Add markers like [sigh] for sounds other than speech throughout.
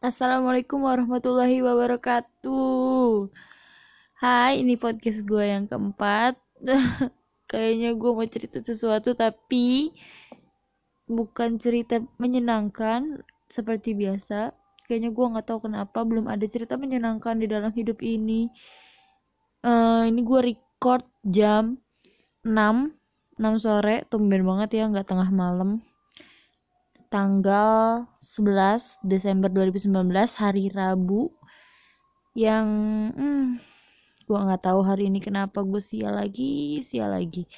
Assalamualaikum warahmatullahi wabarakatuh. Hai, ini podcast gue yang keempat. [laughs] Kayaknya gue mau cerita sesuatu tapi Bukan cerita menyenangkan Seperti biasa. Kayaknya gue gak tahu kenapa belum ada cerita menyenangkan di dalam hidup ini. Uh, Ini gue record jam 6 6 sore, tumben banget ya, gak tengah malam tanggal 11 Desember 2019 hari Rabu yang hmm, gue nggak tahu hari ini kenapa gue sial lagi sial lagi.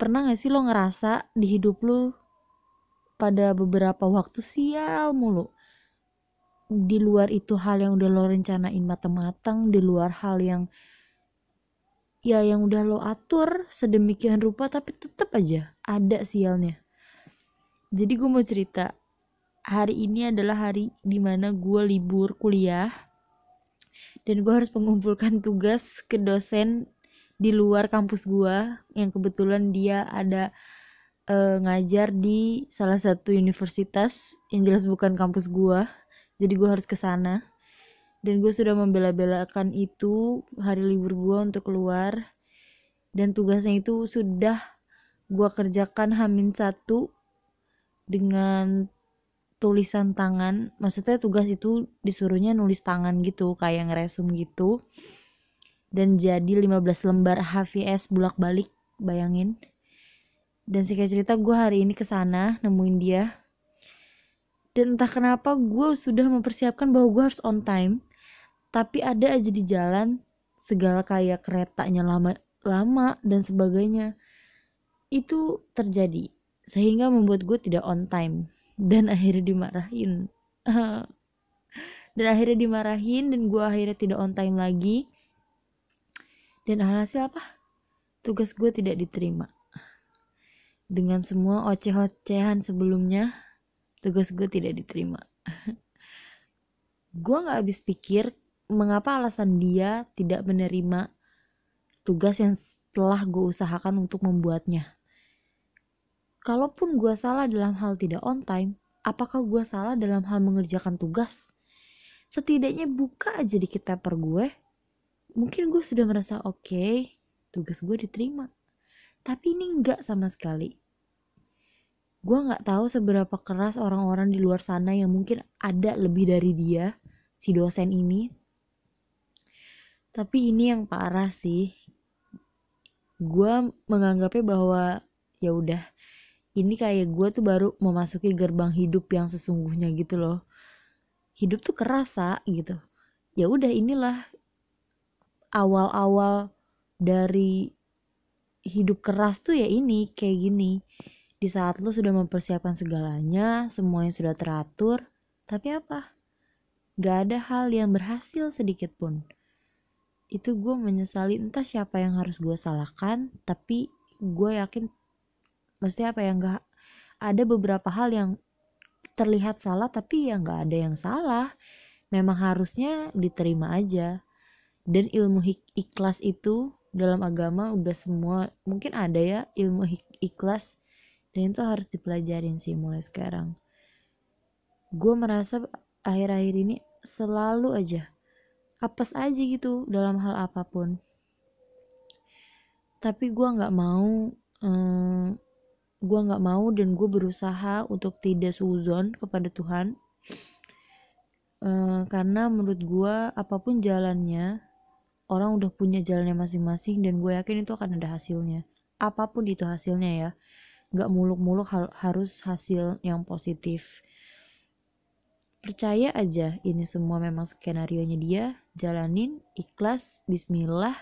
Pernah gak sih lo ngerasa di hidup lo pada beberapa waktu sial mulu? Di luar itu hal yang udah lo rencanain matang-matang di luar hal yang ya yang udah lo atur sedemikian rupa tapi tetap aja ada sialnya jadi gue mau cerita. Hari ini adalah hari di mana gue libur kuliah. Dan gue harus mengumpulkan tugas ke dosen di luar kampus gue yang kebetulan dia ada uh, ngajar di salah satu universitas yang jelas bukan kampus gue jadi gue harus ke sana. Dan gue sudah membela-belakan itu hari libur gue untuk keluar. Dan tugasnya itu sudah gue kerjakan hamin satu dengan tulisan tangan maksudnya tugas itu disuruhnya nulis tangan gitu kayak ngeresum gitu. Dan jadi 15 lembar HVS bulak balik bayangin. Dan singkat cerita gue hari ini ke sana nemuin dia. Dan entah kenapa gue sudah mempersiapkan bahwa gue harus on time. Tapi ada aja di jalan segala kayak keretanya lama lama dan sebagainya. Itu terjadi sehingga membuat gue tidak on time. Dan akhirnya dimarahin. [laughs] Dan akhirnya dimarahin dan gue akhirnya tidak on time lagi. Dan alhasil apa? Tugas gue tidak diterima. Dengan semua oceh-ocehan sebelumnya tugas gue tidak diterima. [laughs] Gue gak habis pikir mengapa alasan dia tidak menerima tugas yang telah gue usahakan untuk membuatnya kalaupun gue salah dalam hal tidak on time, apakah gue salah dalam hal mengerjakan tugas? Setidaknya buka aja di per gue. Mungkin gue sudah merasa oke, okay, tugas gue diterima. Tapi ini enggak sama sekali. Gue nggak tahu seberapa keras orang-orang di luar sana yang mungkin ada lebih dari dia, si dosen ini. Tapi ini yang parah sih. Gue menganggapnya bahwa ya udah ini kayak gue tuh baru memasuki gerbang hidup yang sesungguhnya gitu loh. Hidup tuh kerasa gitu. Ya udah inilah awal-awal dari hidup keras tuh ya ini kayak gini. Di saat lo sudah mempersiapkan segalanya semuanya sudah teratur tapi apa? Gak ada hal yang berhasil sedikit pun. Itu gue menyesali entah siapa yang harus gue salahkan tapi gue yakin maksudnya apa ya nggak ada beberapa hal yang terlihat salah tapi ya nggak ada yang salah. Memang harusnya diterima aja. Dan ilmu ikhlas itu dalam agama udah semua mungkin ada ya ilmu ikhlas. Dan itu harus dipelajarin sih mulai sekarang. Gue merasa akhir-akhir ini selalu aja apes aja gitu dalam hal apa pun. Tapi gue nggak mau um, gue nggak mau dan gue berusaha untuk tidak suzon kepada Tuhan. Uh, karena menurut gue apa pun jalannya orang udah punya jalannya masing-masing dan gue yakin itu akan ada hasilnya. Apa pun itu hasilnya ya. Nggak muluk-muluk harus hasil yang positif. Percaya aja ini semua memang skenario nya dia. Jalanin ikhlas bismillah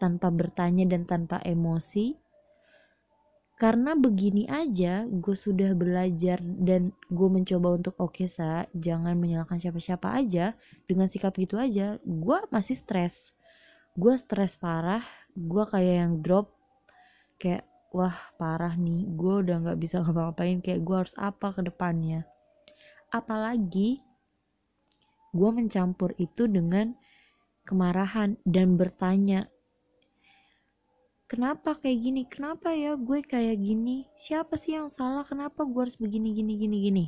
tanpa bertanya dan tanpa emosi karena begini aja gue sudah belajar dan gue mencoba untuk oke okay, sa jangan menyalahkan siapa-siapa aja dengan sikap gitu aja. Gue masih stres. Gue stres parah gue kayak yang drop kayak wah parah nih gue udah nggak bisa ngapa-ngapain kayak gue harus apa ke depannya? Apalagi gue mencampur itu dengan kemarahan dan bertanya kenapa kayak gini? Kenapa ya gue kayak gini? Siapa sih yang salah? Kenapa gue harus begini gini gini gini?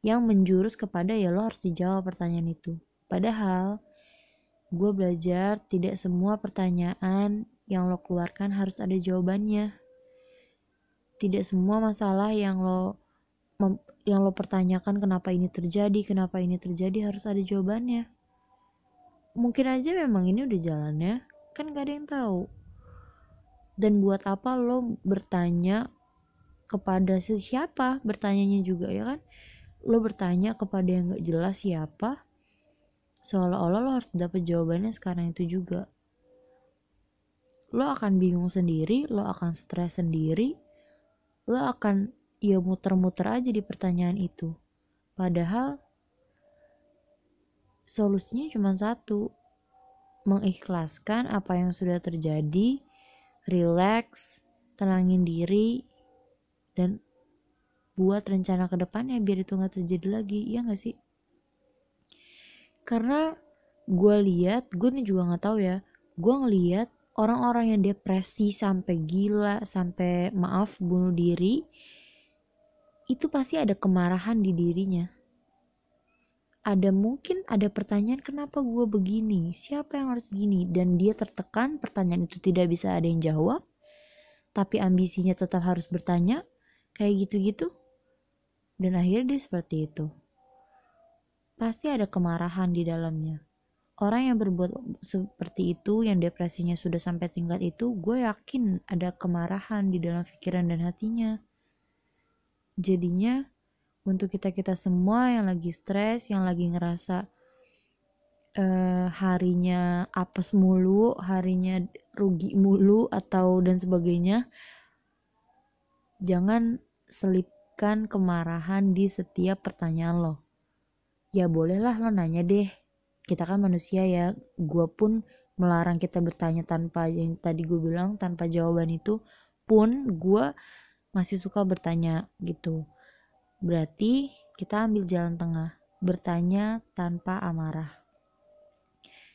Yang menjurus kepada ya lo harus dijawab pertanyaan itu. Padahal gue belajar tidak semua pertanyaan yang lo keluarkan harus ada jawabannya. Tidak semua masalah yang lo yang lo pertanyakan kenapa ini terjadi kenapa ini terjadi harus ada jawabannya. Mungkin aja memang ini udah jalannya kan gak ada yang tahu dan buat apa lo bertanya kepada siapa bertanyanya juga ya kan? Lo bertanya kepada yang gak jelas siapa? Seolah-olah lo harus dapat jawabannya sekarang itu juga. Lo akan bingung sendiri lo akan stres sendiri lo akan ya muter-muter aja di pertanyaan itu. Padahal solusinya cuma satu mengikhlaskan apa yang sudah terjadi relax tenangin diri dan buat rencana ke depannya biar itu nggak terjadi lagi. Ya nggak sih? Karena gue lihat gue nih juga nggak tahu ya gue ngeliat orang-orang yang depresi sampai gila sampai maaf bunuh diri itu pasti ada kemarahan di dirinya ada mungkin ada pertanyaan kenapa gue begini? Siapa yang harus gini? Dan dia tertekan pertanyaan itu tidak bisa ada yang jawab tapi ambisinya tetap harus bertanya kayak gitu-gitu. Dan akhirnya dia seperti itu. Pasti ada kemarahan di dalamnya. Orang yang berbuat seperti itu yang depresinya sudah sampai tingkat itu gue yakin ada kemarahan di dalam pikiran dan hatinya. Jadinya untuk kita-kita semua yang lagi stres, yang lagi ngerasa uh, harinya apes mulu, harinya rugi mulu atau dan sebagainya. Jangan selipkan kemarahan di setiap pertanyaan lo. Ya bolehlah lo nanya deh. Kita kan manusia ya. Gue pun melarang kita bertanya tanpa yang tadi gue bilang tanpa jawaban itu pun gue masih suka bertanya gitu Berarti kita ambil jalan tengah, bertanya tanpa amarah.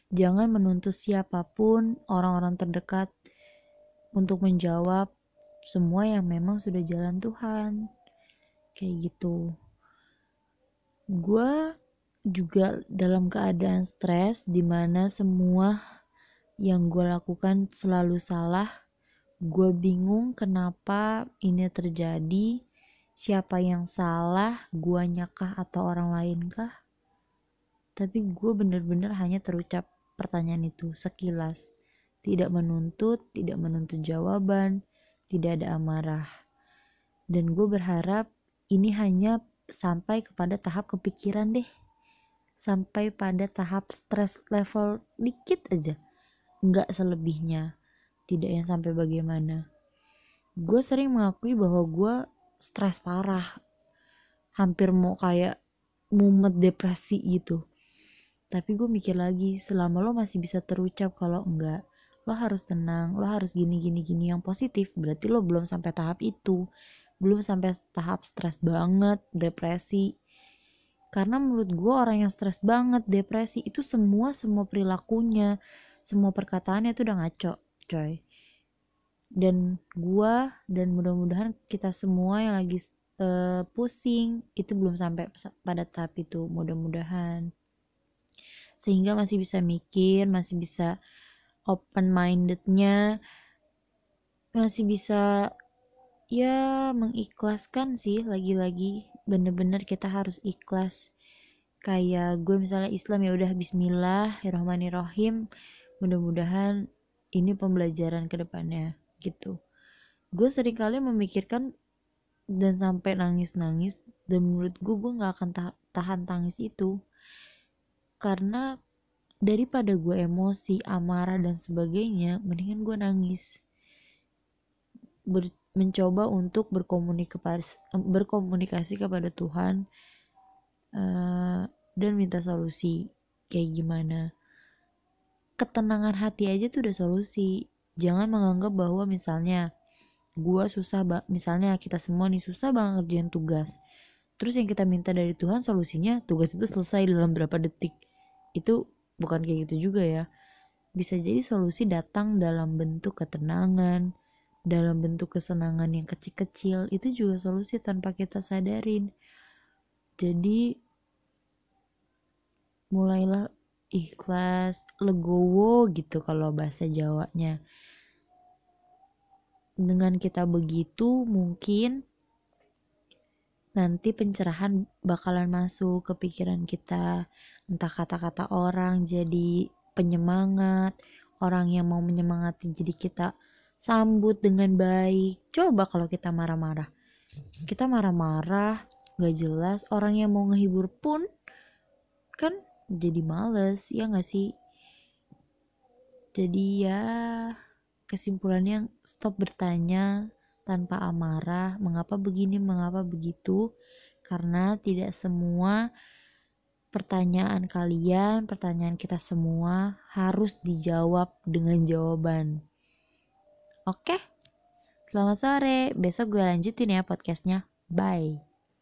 Jangan menuntut siapa pun orang-orang terdekat untuk menjawab semua yang memang sudah jalan Tuhan. Kayak gitu. Gue juga dalam keadaan stres di mana semua yang gue lakukan selalu salah. Gue bingung kenapa ini terjadi siapa yang salah, guanya kah atau orang lain kah? Tapi gue bener-bener hanya terucap pertanyaan itu sekilas. Tidak menuntut, tidak menuntut jawaban, tidak ada amarah. Dan gue berharap ini hanya sampai kepada tahap kepikiran deh. Sampai pada tahap stres level dikit aja. Nggak selebihnya. Tidak yang sampai bagaimana. Gue sering mengakui bahwa gue stres parah. Hampir mau kayak mumet depresi gitu. Tapi gue mikir lagi selama lo masih bisa terucap kalau enggak lo harus tenang lo harus gini gini gini yang positif. Berarti lo belum sampai tahap itu. Belum sampai tahap stres banget depresi. Karena menurut gue orang yang stres banget depresi itu semua semua perilakunya semua perkataannya itu udah ngaco coy dan gua dan mudah-mudahan kita semua yang lagi uh, pusing itu belum sampai pada tahap itu mudah-mudahan. Sehingga masih bisa mikir masih bisa open mindednya masih bisa ya mengikhlaskan sih lagi-lagi. Bener-bener kita harus ikhlas. Kayak gue misalnya Islam ya udah Bismillahirrahmanirrahim mudah-mudahan ini pembelajaran ke depannya gitu. Gue sering kali memikirkan dan sampai nangis-nangis dan menurut gue gue nggak akan tahan tangis itu. Karena daripada gue emosi amarah dan sebagainya mendingan gue nangis. Ber, mencoba untuk berkomunikasi berkomunikasi kepada Tuhan uh, dan minta solusi kayak gimana. Ketenangan hati aja tuh udah solusi jangan menganggap bahwa misalnya gua susah misalnya kita semua nih susah banget ngerjain tugas. Terus yang kita minta dari Tuhan solusinya tugas itu selesai dalam berapa detik. Itu bukan kayak gitu juga ya. Bisa jadi solusi datang dalam bentuk ketenangan dalam bentuk kesenangan yang kecil-kecil. Itu juga solusi tanpa kita sadarin. Jadi mulailah ikhlas legowo gitu kalau bahasa Jawanya. Dengan kita begitu mungkin nanti pencerahan bakalan masuk ke pikiran kita. Entah kata-kata orang jadi penyemangat orang yang mau menyemangati jadi kita sambut dengan baik. Coba kalau kita marah-marah. Kita marah-marah gak jelas orang yang mau ngehibur pun kan jadi males ya gak sih? Jadi ya kesimpulannya stop bertanya tanpa amarah mengapa begini mengapa begitu? Karena tidak semua pertanyaan kalian pertanyaan kita semua harus dijawab dengan jawaban. Oke? Selamat sore. Besok gue lanjutin ya podcastnya. Bye